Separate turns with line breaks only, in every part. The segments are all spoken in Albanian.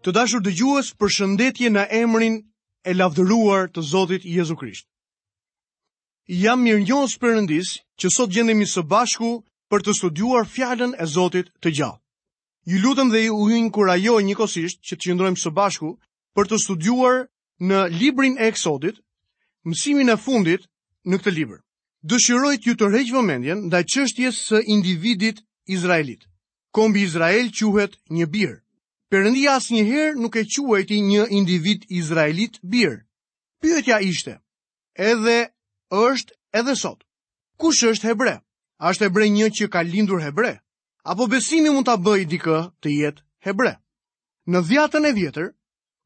Të dashur dëgjues, përshëndetje në emrin e lavdëruar të Zotit Jezu Krisht. Jam mirënjohës Perëndisë që sot gjendemi së bashku për të studuar fjallën e Zotit të gjallë. Ju lutem dhe ju inkurajoj njëkohësisht që të qëndrojmë së bashku për të studuar në librin e Eksodit, mësimin e fundit në këtë libër. Dëshiroj t'ju tërheq vëmendjen ndaj çështjes së individit izraelit. Kombi Izrael quhet një bir. Perëndia asnjëherë nuk e quajti një individ izraelit bir. Pyetja ishte, edhe është edhe sot. Kush është hebre? A është hebre një që ka lindur hebre? Apo besimi mund ta bëjë dikë të jetë hebre? Në Dhiatën e Vjetër,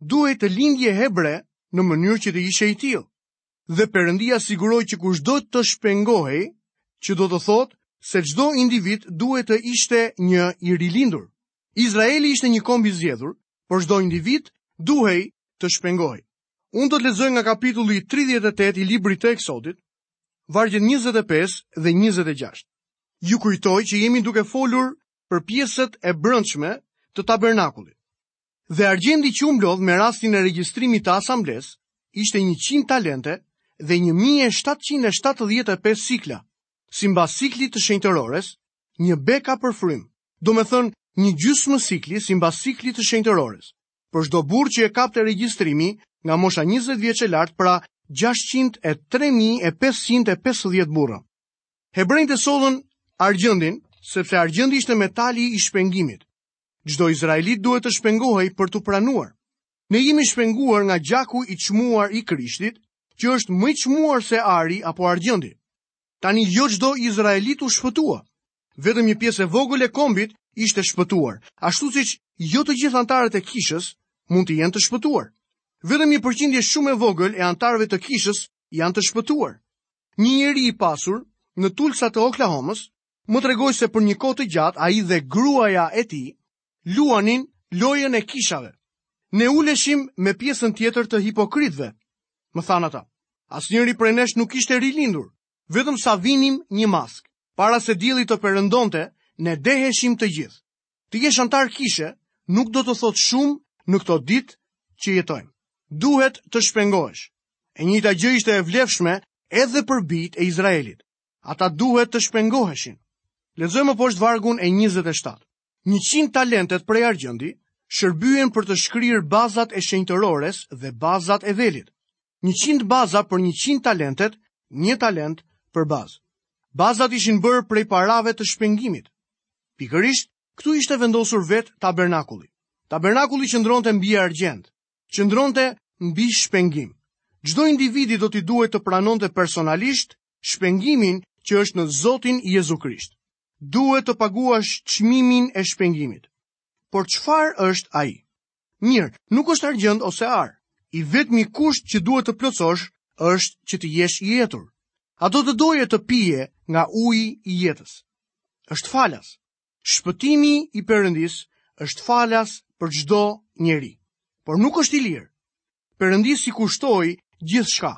duhej të lindje hebre në mënyrë që të ishe i tillë. Dhe Perëndia siguroi që kushdo të shpengohej, që do të thotë se çdo individ duhej të ishte një i rilindur. Izraeli ishte një komb i zgjedhur, por çdo individ duhej të shpengohej. Unë do të lexoj nga kapitulli 38 i librit të Eksodit, vargjet 25 dhe 26. Ju kujtoj që jemi duke folur për pjesët e brendshme të tabernakulit. Dhe argjendi që u mblodh me rastin e regjistrimit të asamblesë ishte 100 talente dhe 1775 sikla, simbas siklit të shenjtërores, një beka për frymë, domethënë një gjysmë sikli simbas siklit të shenjtërores, për çdo burrë që e kapte regjistrimi nga mosha 20 vjeç e lart pra 603.550 burra. Hebrenjtë sollën argjendin, sepse argjendi ishte metali i shpengimit, Çdo izraelit duhet të shpengohej për t'u pranuar. Ne jemi shpenguar nga gjaku i çmuar i Krishtit, që është më i çmuar se ari apo argjendi. Tani jo çdo izraelit u shpëtua. Vetëm një pjesë e vogël e kombit ishte shpëtuar, ashtu siç jo të gjithë anëtarët e kishës mund të jenë të shpëtuar. Vetëm një përqindje shumë e vogël e anëtarëve të kishës janë të shpëtuar. Një njeri i pasur në Tulsa të Oklahomës Më tregoi se për një kohë të gjatë ai dhe gruaja e tij luanin lojën e kishave. Ne uleshim me pjesën tjetër të hipokritëve, më thanë ata. Asnjëri prej nesh nuk ishte rilindur, vetëm sa vinim një maskë. Para se dielli të perëndonte, ne deheshim të gjithë. Të jesh anëtar kishe nuk do të thotë shumë në këto ditë që jetojmë. Duhet të shpengohesh. E njëjta gjë ishte e vlefshme edhe për bijtë e Izraelit. Ata duhet të shpengoheshin. Lexojmë poshtë vargun e 27. 100 talentet prej argjendi shërbyen për të shkrirë bazat e shenjtërores dhe bazat e velit. 100 baza për 100 talentet, një talent për bazë. Bazat ishin bërë prej parave të shpengimit. Pikërisht, këtu ishte vendosur vetë tabernakulli. Tabernakulli qëndronte mbi argjend, qëndronte mbi shpengim. Çdo individi do t'i duhej të pranonte personalisht shpengimin që është në Zotin Jezu Krisht. Duhet të paguash çmimin e shpengimit. Por çfarë është ai? Mirë, nuk është argjend ose ar. I vetmi kusht që duhet të plotësosh është që të jesh i etur. A do të doje të pije nga uji i jetës? Është falas. Shpëtimi i Perëndisë është falas për çdo njeri, por nuk është i lirë. Perëndisë i kushtoi gjithçka.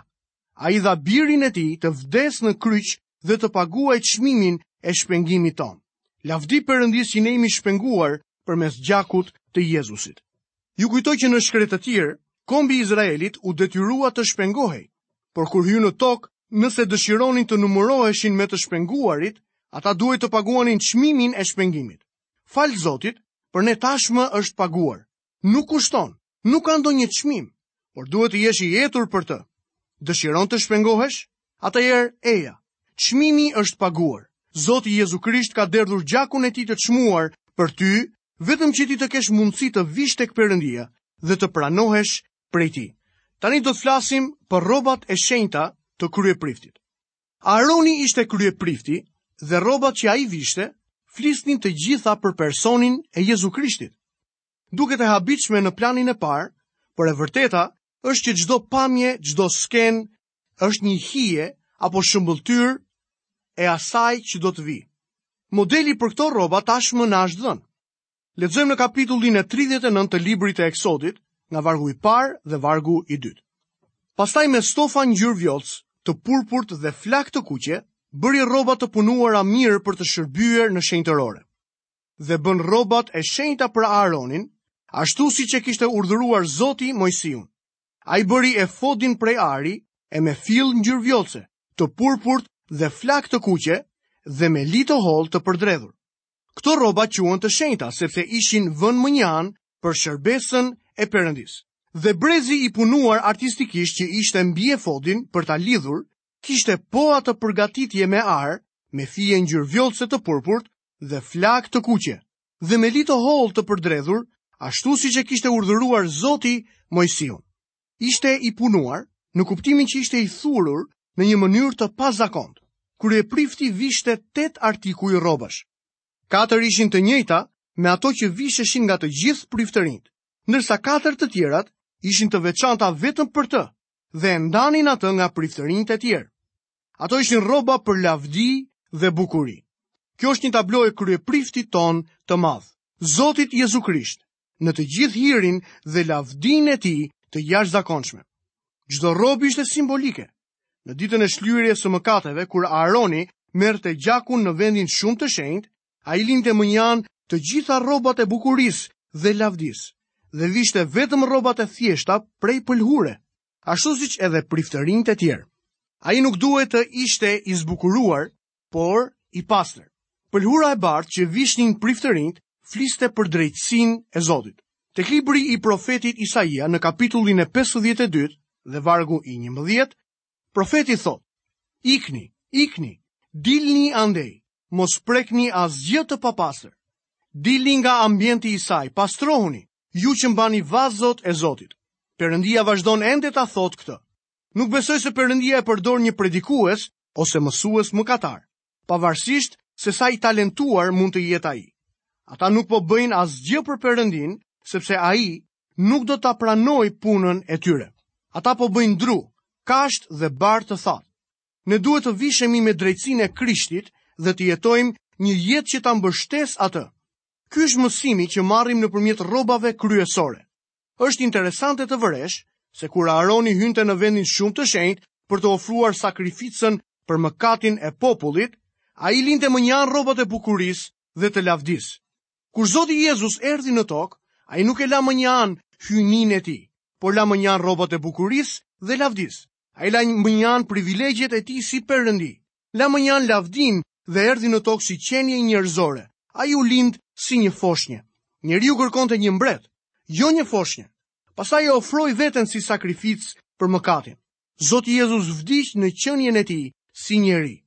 Ai dha birin e tij të vdesë në kryq dhe të paguajë çmimin e shpengimit tonë. Lavdi Perëndisë që ne jemi shpenguar përmes gjakut të Jezusit. Ju kujtoj që në shkretëtirë, kombi i Izraelit u detyrua të shpengohej, por kur hyri në tokë, nëse dëshironin të numëroheshin me të shpenguarit, ata duhej të paguanin çmimin e shpengimit. Falë Zotit, për ne tashmë është paguar. Nuk kushton, nuk ka ndonjë çmim, por duhet të jesh i etur për të. Dëshiron të shpengohesh? Atëherë eja. Çmimi është paguar. Zoti Jezu Krisht ka derdhur gjakun e tij të çmuar për ty, vetëm që ti të kesh mundësi të vish tek Perëndia dhe të pranohesh prej tij. Tani do të flasim për rrobat e shenjta të kryepriftit. Aroni ishte kryeprifti dhe rrobat që ai vishte flisnin të gjitha për personin e Jezu Krishtit. Duket e habitshme në planin e parë, por e vërteta është që çdo pamje, çdo skenë është një hije apo shëmbëlltyrë e asaj që do të vijë. Modeli për këto rroba tashmë na është dhënë. Lexojmë në kapitullin e 39 të librit të Eksodit, nga vargu i parë dhe vargu i dytë. Pastaj me stofa ngjyrë vjollce, të purpurt dhe flakë të kuqe, bëri rroba të punuara mirë për të shërbyer në shenjtërore. dhe bënë rrobat e shenjta për Aaronin, ashtu siç e kishte urdhëruar Zoti Moisiun. Ai bëri efodin prej ari e me fill ngjyrë vjollce, të purpurt dhe flakë të kuqe dhe me li të hollë të përdredhur. Këto rroba quhen të shenjta sepse ishin vënë mënjanë për shërbesën e Perëndisë. Dhe brezi i punuar artistikisht që ishte mbi efodin për ta lidhur, kishte po atë përgatitje me ar, me fije ngjyrë vjollce të purpurt, dhe flakë të kuqe, dhe me li të hollë të përdredhur, ashtu siç e kishte urdhëruar Zoti Moisiun. Ishte i punuar në kuptimin që ishte i thurur në një mënyrë të pazakontë. Kryeprifti vishte 8 artikuj rrobash. Katër ishin të njëjta me ato që visheshin nga të gjithë priftërinjtë, ndërsa katër të tjerat ishin të veçanta vetëm për të dhe e ndanin atë nga priftërinjtë e tjerë. Ato ishin rroba për lavdi dhe bukuri. Kjo është një tablo e kryepriftit tonë të madh, Zotit Jezu Krisht, në të gjithë hirin dhe lavdinë e tij të jashtëzakonshme. Çdo rrobë ishte simbolike. Në ditën e shlyerjes së mëkateve, kur Aaroni merrte gjakun në vendin shumë të shenjtë, ai linte mënjanë të gjitha rrobat e bukurisë dhe lavdisë, dhe vishte vetëm rrobat e thjeshta prej pëlhure. ashtu siç edhe priftërinjtë e tjerë. Ai nuk duhet të ishte i zbukuruar, por i pastër. Pëlhura e bardhë që vishnin priftërinjtë fliste për drejtësinë e Zotit. Tek libri i profetit Isaia në kapitullin e 52 dhe vargu i 11, profeti thotë, ikni, ikni, dilni andej, mos prekni asgjë të papastër. Dilni nga ambienti i saj, pastrohuni, Ju që mbani vazot e Zotit. Perëndia vazhdon ende ta thotë këtë. Nuk besoj se Perëndia e përdor një predikues ose mësues mëkatar, pavarësisht se sa i talentuar mund të jetë ai. Ata nuk po bëjnë asgjë për Perëndinë, sepse ai nuk do ta pranojë punën e tyre. Ata po bëjnë dru, kashtë dhe bar të thatë. Ne duhet të vishemi me drejtësinë e Krishtit dhe të jetojmë një jetë që ta mbështesë atë. Ky është mësimi që marrim nëpërmjet rrobave kryesore. Është interesante të vëresh se kur Aaroni hynte në vendin shumë të shenjtë për të ofruar sakrificën për mëkatin e popullit, ai linte mënjanë rrobat e bukurisë dhe të lavdisë. Kur Zoti Jezus erdhi në tokë, ai nuk e la mënjanë hyjninë e tij, por la mënjanë rrobat e bukurisë dhe lavdisë. Ai la mënjanë privilegjet e tij si Perëndi. La mënjanë lavdinë dhe erdhi në tokë si qenie njerëzore. Ai u lind si një foshnje. Njeriu kërkonte një mbret, jo një foshnje. Pastaj e ofroi veten si sakrificë për mëkatin. Zoti Jezus vdiq në qenien e tij si njeri.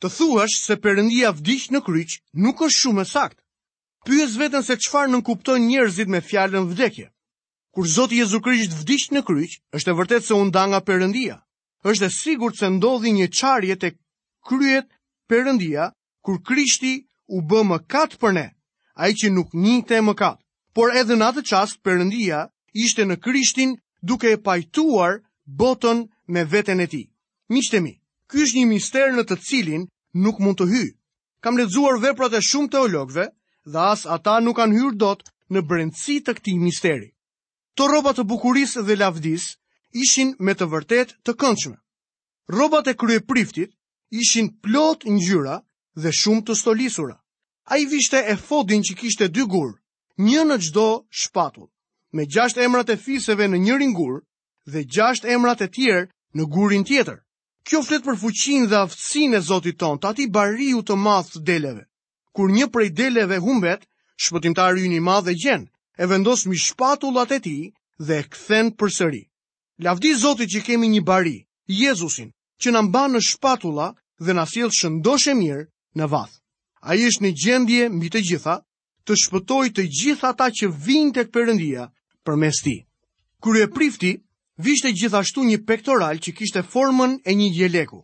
Të thuash se Perëndia vdiq në kryq nuk është shumë e saktë. Pyes veten se çfarë nënkuptojnë njerëzit me fjalën vdekje. Kur Zoti Jezu Krisht vdiq në kryq, është e vërtetë se u nda nga Perëndia. është e sigurt se ndodhi një çarje te krye Perëndia, kur krishti u bë mëkat për ne, ai që nuk njihte mëkat. Por edhe në atë çast Perëndia ishte në krishtin duke e pajtuar botën me veten e tij. Miqtë e mi, ky është një mister në të cilin nuk mund të hyj. Kam lexuar veprat e shumë teologëve dhe as ata nuk kanë hyrë dot në brendësi të këtij misteri. Këto rroba të bukurisë dhe lavdisë ishin me të vërtetë të këndshme. Rrobat e kryepriftit ishin plot ngjyra dhe shumë të stolisura. Ai vishte efodin që kishte dy gurë, një në çdo shpatull, me gjashtë emrat e fiseve në njërin gur dhe gjashtë emrat e tjerë në gurin tjetër. Kjo flet për fuqinë dhe aftësinë e Zotit tonë, të atij bariu të madh të deleve. Kur një prej deleve humbet, shpëtimtari ynë i madh e gjen, e vendos mbi shpatullat e tij dhe e kthen përsëri. Lavdi Zotit që kemi një bari, Jezusin, që na mban në shpatulla dhe na sjell shëndoshë e mirë në vathë. Ai është në gjendje mbi të gjitha të shpëtojë të gjithë ata që vijnë tek Perëndia përmes tij. Kryeprifti vishte gjithashtu një pektoral që kishte formën e një jeleku.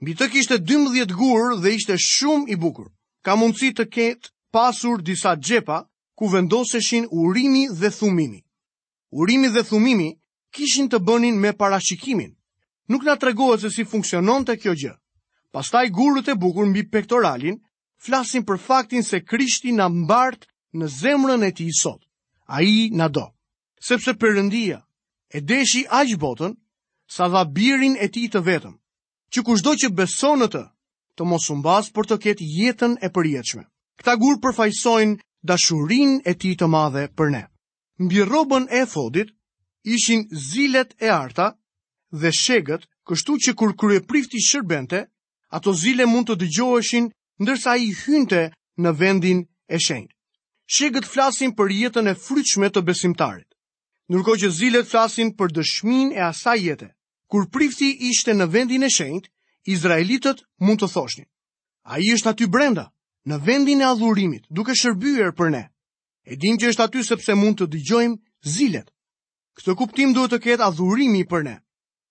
Mbi të kishte 12 gurë dhe ishte shumë i bukur. Ka mundësi të ketë pasur disa xhepa ku vendoseshin urimi dhe thumimi. Urimi dhe thumimi kishin të bënin me parashikimin. Nuk na tregohet se si funksiononte kjo gjë. Pastaj gurët e bukur mbi pektoralin flasin për faktin se Krishti na mbart në zemrën e tij sot. Ai na do. Sepse Perëndia e deshi aq botën, sa dha birin e tij të vetëm, që kushdo që beson në të, të mos humbasë por të ketë jetën e përjetshme. Këta gurë përfaqësojnë dashurinë e tij të madhe për ne. Mbi rrobën e efodit ishin zilet e arta dhe shegët, kështu që kur kryeprifti shërbente, Ato zile mund të dëgjoheshin ndërsa ai hynte në vendin e shenjtë. Shegët flasin për jetën e frytshme të besimtarit, ndërkohë që zilet flasin për dëshminë e asaj jete. Kur prifti ishte në vendin e shenjtë, izraelitët mund të thoshin: Ai është aty brenda, në vendin e adhurimit, duke shërbyer për ne. E dimë që është aty sepse mund të dëgjojmë zilet. Këtë kuptim duhet të ketë adhurimi për ne.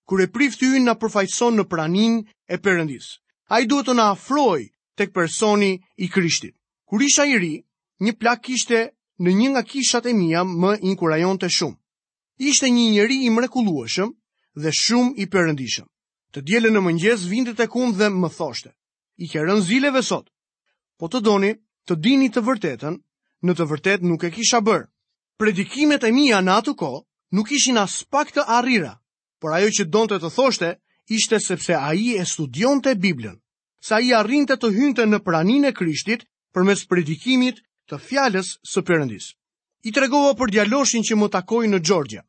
Kryeprifti ynë na përfaqëson në praninë e Perëndisë. Ai duhet të na afrojë tek personi i Krishtit. Kur isha i ri, një plak kishte në një nga kishat e mia më inkurajonte shumë. Ishte një njeri i mrekullueshëm dhe shumë i perëndishëm. Të dielën në mëngjes vinte tek unë dhe më thoshte: "I ke rënë zileve sot. Po të doni të dini të vërtetën, në të vërtetë nuk e kisha bërë. Predikimet e mia në atë kohë nuk ishin aspak të arrira, por ajo që donte të thoshte ishte sepse ai e studionte Biblën, se ai arrinte të hynte në praninë e Krishtit përmes predikimit të fjalës së Perëndisë. I tregova për djaloshin që më takoi në Xhorxhia.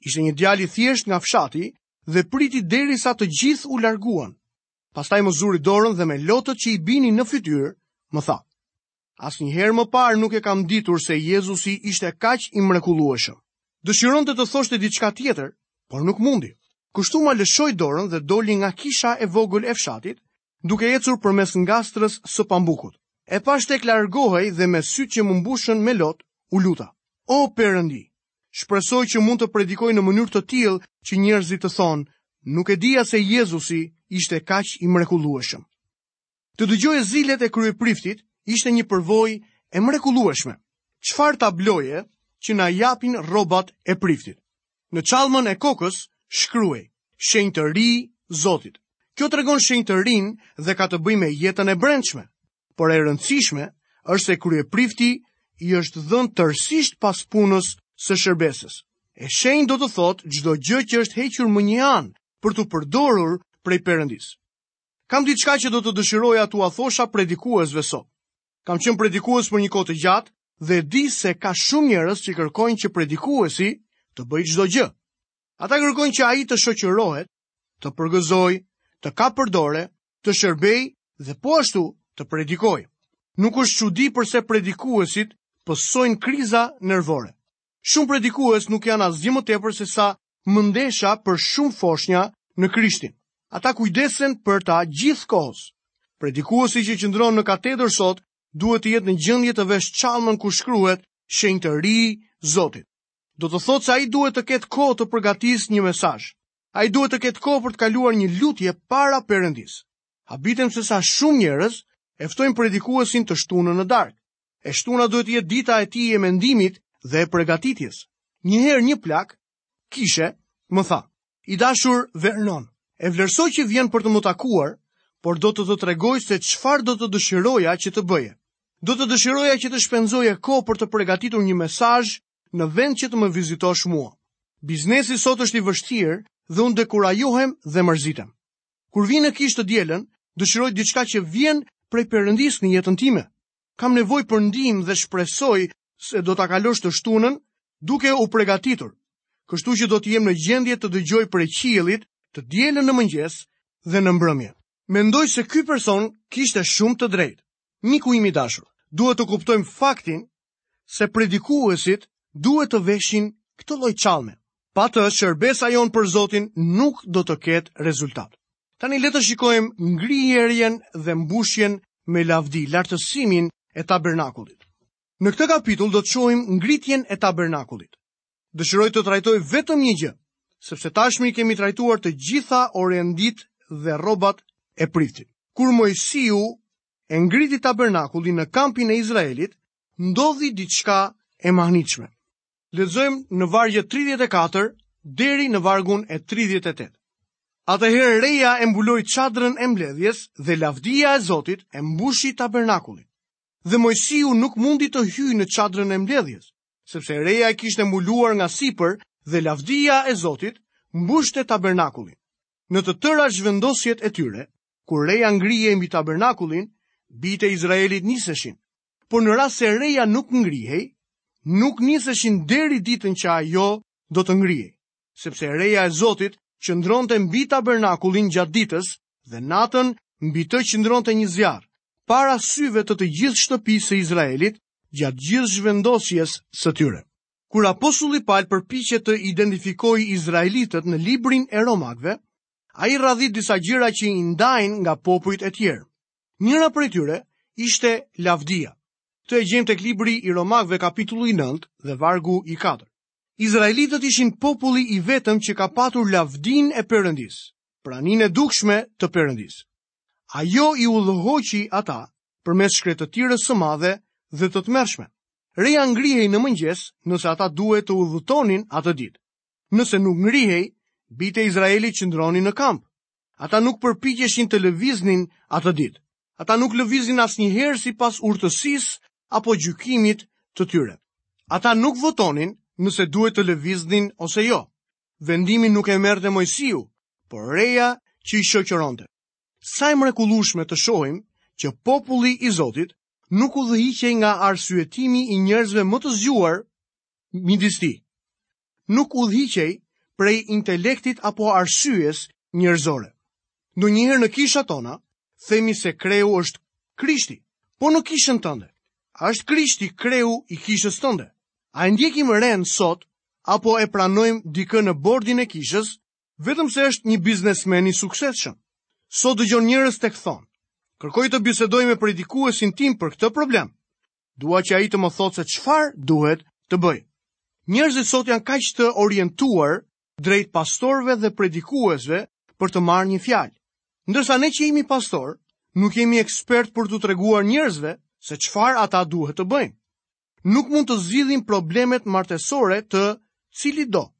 Ishte një djalë i thjeshtë nga fshati dhe priti derisa të gjithë u larguan. Pastaj më zuri dorën dhe me lotët që i binin në fytyrë, më tha: Asnjëherë më parë nuk e kam ditur se Jezusi ishte kaq i mrekullueshëm. Dëshironte të thoshte diçka tjetër, por nuk mundi. Kështu ma lëshoi dorën dhe doli nga kisha e vogël e fshatit, duke ecur përmes ngastrës së pambukut. E pashë tek largohej dhe me sytë që m'u mbushën me lot, u luta. O Perëndi, Shpresoj që mund të predikoj në mënyrë të tillë që njerëzit të thonë, nuk e dija se Jezusi ishte kaq i mrekullueshëm. Të dëgjoje zilet e kryepriftit ishte një përvojë e mrekullueshme. Çfarë tabloje që na japin rrobat e priftit? Në çallmën e kokës shkruhej Shenjtëri Zotit. Kjo tregon shenjtërinë dhe ka të bëjë me jetën e brendshme. por e rëndësishme është se kryeprifti i është dhënë tërësisht pas punës së shërbesës. E shenjtë do të thotë çdo gjë që është hequr mënjanë për t'u përdorur prej Perëndisë. Kam diçka që do të dëshiroja t'ua thosha predikuesve sot. Kam qenë predikues për një kohë të gjatë dhe di se ka shumë njerëz që kërkojnë që predikuesi të bëjë çdo gjë. Ata kërkojnë që ai të shoqërohet, të përgëzojë, të kapë për dore, të shërbejë dhe po ashtu të predikojë. Nuk është çudi përse predikuesit pësojnë kriza nervore. Shumë predikues nuk janë asgjë më tepër sesa mëndesha për shumë foshnja në Krishtin. Ata kujdesen për ta gjithë kohës. Predikuesi që qëndron në katedër sot duhet të jetë në gjendje të veshë çallmën ku shkruhet shenjtëri Zotit. Do të thotë se ai duhet të ketë kohë të përgatisë një mesazh. Ai duhet të ketë kohë për të kaluar në lutje para Perëndisë. Habitem se sa shumë njerëz e ftojnë predikuesin të shtunën në darkë. E shtuna duhet të jetë dita e tij e mendimit dhe e përgatitjes. Një herë një plak kishe më tha: "I dashur Vernon, e vlerësoj që vjen për të më takuar, por do të të tregoj se çfarë do të dëshiroja që të bëje. Do të dëshiroja që të shpenzoje kohë për të përgatitur një mesazh në vend që të më vizitosh mua. Biznesi sot është i vështirë dhe unë dekurajohem dhe mërzitem. Kur vij në kishë të dielën, dëshiroj diçka që vjen prej Perëndisë në jetën time. Kam nevojë për ndihmë dhe shpresoj se do ta kalosh të shtunën duke u përgatitur. Kështu që do të jem në gjendje të dëgjoj prej qiellit të dielën në mëngjes dhe në mbrëmje. Mendoj se ky person kishte shumë të drejtë. Miku im i dashur, duhet të kuptojmë faktin se predikuesit duhet të veshin këtë lloj çalme. Pa të, shërbesa jonë për Zotin nuk do të ketë rezultat. Tani le të shikojmë ngrehjen dhe mbushjen me lavdi, lartësimin e tabernakullit. Në këtë kapitull do të shohim ngritjen e tabernakullit. Dëshiroj të trajtoj vetëm një gjë, sepse tashmë i kemi trajtuar të gjitha orenditë dhe rrobat e priftit. Kur Moisiu e ngriti tabernakullin në kampin e Izraelit, ndodhi diçka e mahnitshme. Lexojmë në vargjet 34 deri në vargun e 38. Atëherë reja e mbuloi çadrën e mbledhjes dhe lavdia e Zotit e mbushi tabernakullin. Dhe Moisiu nuk mundi të hyjë në çadrën e mbledhjes, sepse reja e kishte mbuluar nga sipër dhe lavdia e Zotit mbushte tabernakullin. Në të tëra zhvendosjet e tyre, kur reja ngrihej mbi tabernakullin, bijtë e Izraelit niseshin. Por në rast se reja nuk ngrihej, nuk niseshin deri ditën që ajo do të ngrihej, sepse reja e Zotit qëndronte mbi tabernakullin gjatë ditës dhe natën mbi të qëndronte një zjarr para syve të të gjithë shtëpisë së Izraelit gjatë gjithë zhvendosjes së tyre. Kur apostulli Pal përpiqet të identifikojë izraelitët në librin e Romakëve, ai radhit disa gjëra që i ndajnë nga popujt e tjerë. Njëra prej tyre ishte lavdia. Këtë e gjejmë tek libri i Romakëve kapitulli 9 dhe vargu i 4. Izraelitët ishin populli i vetëm që ka patur lavdinë e Perëndisë, praninë e dukshme të Perëndisë. Ajo i udhëhoqi ata përmes shkretëtirës së madhe dhe të tmerrshme. Reja ngrihej në mëngjes nëse ata duhet të udhëtonin atë ditë. Nëse nuk ngrihej, bijtë e Izraelit qëndronin në kamp. Ata nuk përpiqeshin të lëviznin atë ditë. Ata nuk lëviznin asnjëherë sipas urtësisë apo gjykimit të tyre. Ata nuk votonin nëse duhet të lëviznin ose jo. Vendimin nuk e merrte Moisiu, por reja që i shoqëronte. Sa e mrekullueshme të shohim që populli i Zotit nuk udhëhiqej nga arsyetimi i njerëzve më të zgjuar midis tij. Nuk udhëhiqej prej intelektit apo arsyes njerëzore. Ndonjëherë në kishat tona themi se kreu është Krishti, po në kishën tënde. A është Krishti kreu i kishës tënde? A e ndjekim renë sot apo e pranojmë dikë në bordin e kishës vetëm se është një biznesmen i suksesshëm? Sot dëgjon njerëz tek thonë. Kërkoj të bisedoj me predikuesin tim për këtë problem. Dua që ai të më thotë se çfarë duhet të bëj. Njerëzit sot janë kaq të orientuar drejt pastorëve dhe predikuesve për të marrë një fjalë. Ndërsa ne që jemi pastorë, nuk jemi ekspertë për t'u treguar njerëzve se çfarë ata duhet të bëjnë. Nuk mund të zgjidhim problemet martesore të cilitdo.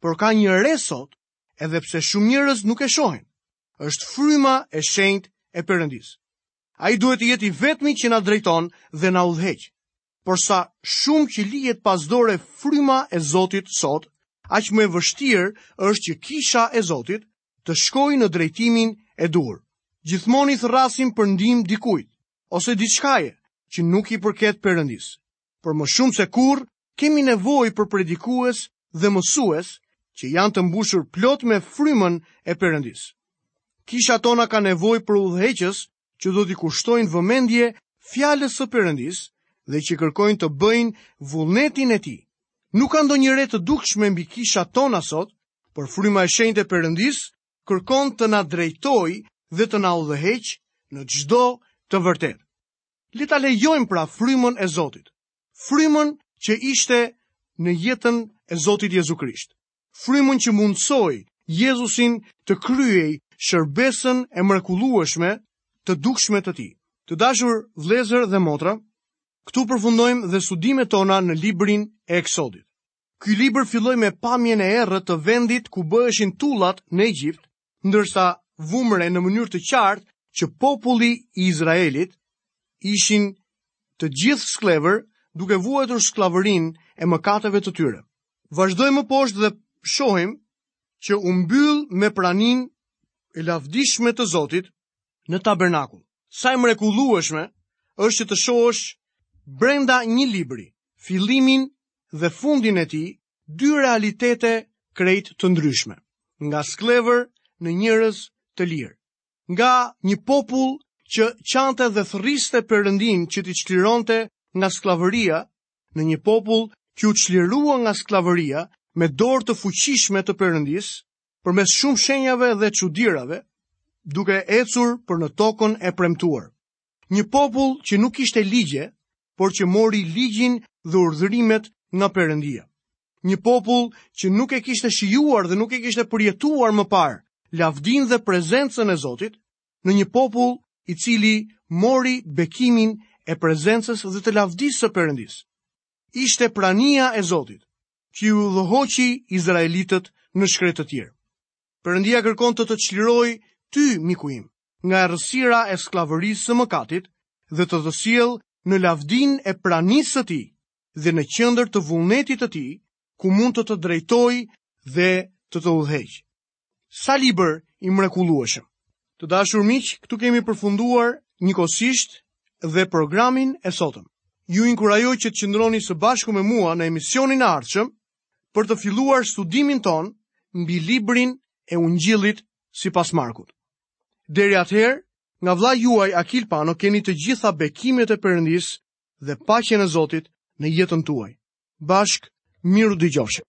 Por ka një re sot, edhe pse shumë njerëz nuk e shohin. Është fryma e shenjtë e Perëndisë. Ai duhet të jetë i vetmi që na drejton dhe na udhëheq. por sa më shumë që lihet pas dore fryma e Zotit sot, aq më e vështirë është që kisha e Zotit të shkojë në drejtimin e duhur. Gjithmonë i thërrasim për ndihmë dikujt ose diçkaje që nuk i përket Perëndisë. Por më shumë se kurrë kemi nevojë për predikues dhe mësues që janë të mbushur plot me frymën e Perëndisë. Kishat tona kanë nevojë për udhëheqës që do t'i kushtojnë vëmendje fjalës së Perëndisë dhe që kërkojnë të bëjnë vullnetin e tij. Nuk ka ndonjë re të dukshme mbi kishat tona sot, por fryma e shenjtë e Perëndisë kërkon të na drejtojë dhe të na udhëheqë në çdo të vërtetë. Le ta lejojmë pra frymën e Zotit, frymën që ishte në jetën e Zotit Jezu Krisht, frymën që mundësoi Jezusin të kryejë shërbesën e mrekullueshme të dukshme të tij. Të dashur vëllezër dhe motra, këtu përfundojmë dhe studimet tona në librin e Eksodit. Ky libër filloi me pamjen e errët të vendit ku bëheshin tullat në Egjipt ndërsa vumë re në mënyrë të qartë që populli i Izraelit ishin të gjithë skllevër duke vuajtur skllavërinë e mëkateve të tyre. Vazhdojmë më poshtë dhe shohim që u mbyll me praninë e lavdishme të Zotit në tabernakull. Sa e mrekullueshme është që të shohësh brenda një libri, fillimin dhe fundin e tij Dy realitete krejt të ndryshme, nga skllevër në njerëz të lirë, nga një popull që qante dhe thërriste Perëndinë që t'i çlironte nga skllavëria, në një popull që u çlirua nga skllavëria me dorë të fuqishme të Perëndisë, përmes shumë shenjave dhe çudirave, duke ecur për në tokën e premtuar. Një popull që nuk kishte ligje, por që mori ligjin dhe urdhërimet nga Perëndia. Një popull që nuk e kishte shijuar dhe nuk e kishte përjetuar më parë lavdinë dhe prezencën e Zotit, në një popull i cili mori bekimin e prezencës dhe të lavdisë së Perëndisë. Ishte prania e Zotit që i udhëhoqi izraelitët në shkretëtirë. Perëndia kërkon të të çlirojë ty, miku im. nga errësira e skllavërisë së mëkatit dhe të të sjellë në lavdinë e pranisë së tij dhe në qendër të vullnetit të tij, ku mund të të drejtojë dhe të të udhëheqë. Sa libër i mrekullueshëm. Të dashur miq, këtu kemi përfunduar njëkohësisht dhe programin e sotëm. Ju inkurajoj që të qëndroni së bashku me mua në emisionin e ardhshëm për të filluar studimin tonë mbi librin e Ungjillit sipas Markut. Deri atëherë, nga vëllai juaj Akil Pano keni të gjitha bekimet e Perëndisë dhe paqen e Zotit në jetën tuaj. Bashkë, mirudëgjofshim.